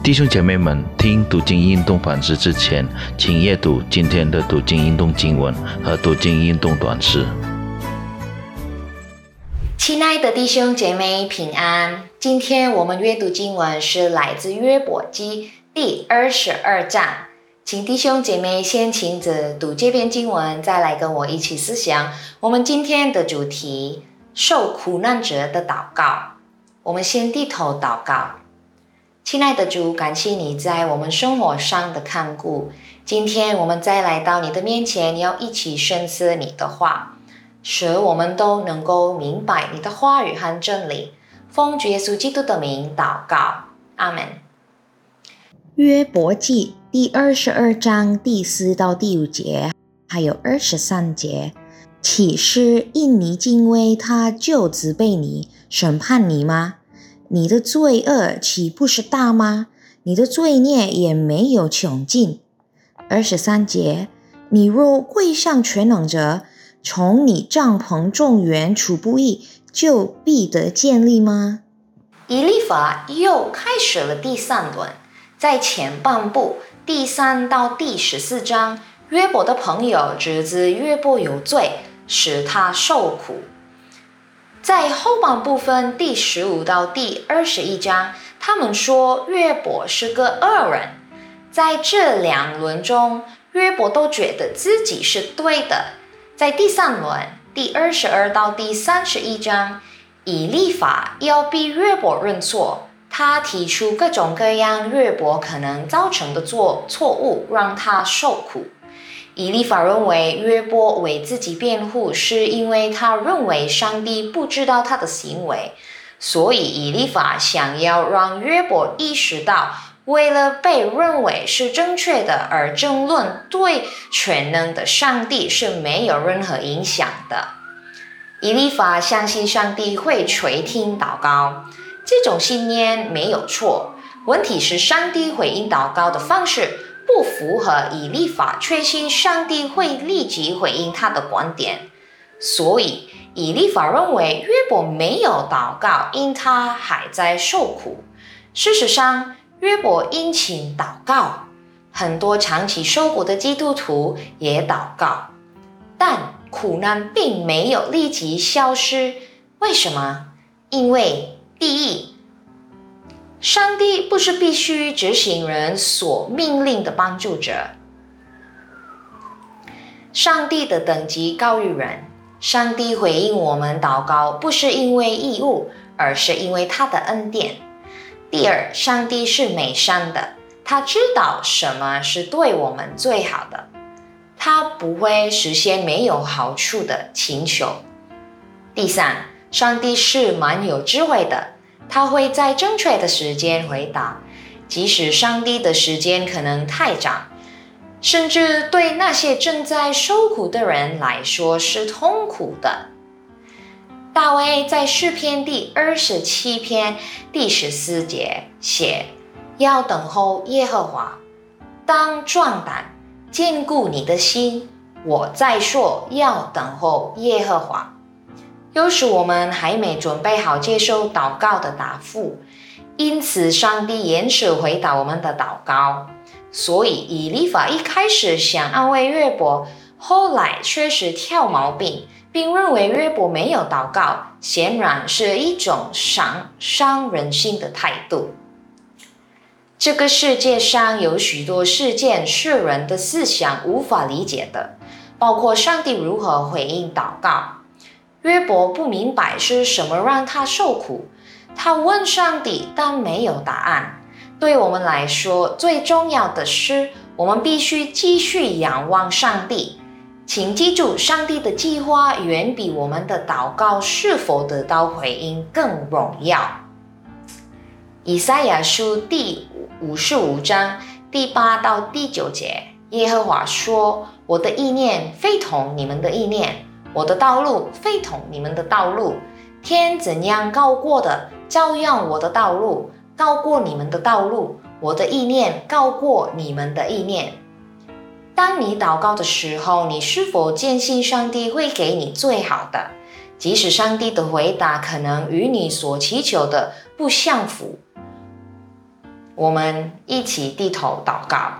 弟兄姐妹们，听读经运动反思之前，请阅读今天的读经运动经文和读经运动短诗。亲爱的弟兄姐妹平安，今天我们阅读经文是来自约伯记第二十二章，请弟兄姐妹先请着读这篇经文，再来跟我一起思想我们今天的主题——受苦难者的祷告。我们先低头祷告。亲爱的主，感谢你在我们生活上的看顾。今天我们再来到你的面前，要一起深思你的话，使我们都能够明白你的话语和真理。奉主耶稣基督的名祷告，阿门。约伯记第二十二章第四到第五节，还有二十三节，岂是因你敬畏他就责备你、审判你吗？你的罪恶岂不是大吗？你的罪孽也没有穷尽。二十三节，你若跪向全能者，从你帐篷众原处不义，就必得建立吗？以利法又开始了第三轮，在前半部第三到第十四章，约伯的朋友指责约伯有罪，使他受苦。在后半部分第十五到第二十一章，他们说约伯是个恶人。在这两轮中，约伯都觉得自己是对的。在第三轮第二十二到第三十一章，以利法要逼约伯认错，他提出各种各样约伯可能造成的错错误，让他受苦。以利法认为约伯为自己辩护，是因为他认为上帝不知道他的行为，所以以利法想要让约伯意识到，为了被认为是正确的而争论，对全能的上帝是没有任何影响的。以利法相信上帝会垂听祷告，这种信念没有错。问题是上帝回应祷告的方式。不符合以立法确信上帝会立即回应他的观点，所以以立法认为约伯没有祷告，因他还在受苦。事实上，约伯殷勤祷告，很多长期受苦的基督徒也祷告，但苦难并没有立即消失。为什么？因为第一。上帝不是必须执行人所命令的帮助者。上帝的等级高于人。上帝回应我们祷告，不是因为义务，而是因为他的恩典。第二，上帝是美善的，他知道什么是对我们最好的，他不会实现没有好处的请求。第三，上帝是蛮有智慧的。他会在正确的时间回答，即使上帝的时间可能太长，甚至对那些正在受苦的人来说是痛苦的。大卫在诗篇第二十七篇第十四节写：“要等候耶和华，当壮胆，坚固你的心。”我在说，要等候耶和华。又是我们还没准备好接受祷告的答复，因此上帝延迟回答我们的祷告。所以以利法一开始想安慰约伯，后来确实挑毛病，并认为约伯没有祷告，显然是一种伤伤人心的态度。这个世界上有许多事件是人的思想无法理解的，包括上帝如何回应祷告。约伯不明白是什么让他受苦，他问上帝，但没有答案。对我们来说，最重要的是，我们必须继续仰望上帝。请记住，上帝的计划远比我们的祷告是否得到回应更重要。以赛亚书第五十五章第八到第九节，耶和华说：“我的意念非同你们的意念。”我的道路非同你们的道路，天怎样高过的，照样我的道路高过你们的道路，我的意念高过你们的意念。当你祷告的时候，你是否坚信上帝会给你最好的，即使上帝的回答可能与你所祈求的不相符？我们一起低头祷告，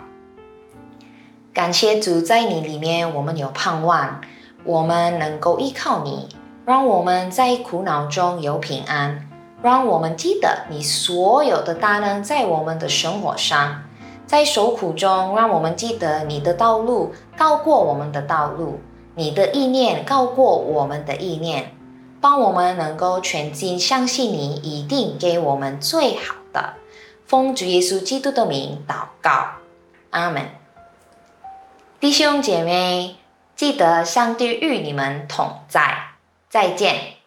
感谢主，在你里面我们有盼望，我们能够依靠你，让我们在苦恼中有平安，让我们记得你所有的大能在我们的生活上，在受苦中，让我们记得你的道路高过我们的道路，你的意念高过我们的意念，帮我们能够全心相信你一定给我们最好的。奉主耶稣基督的名祷告，阿门。弟兄姐妹，记得上帝与你们同在，再见。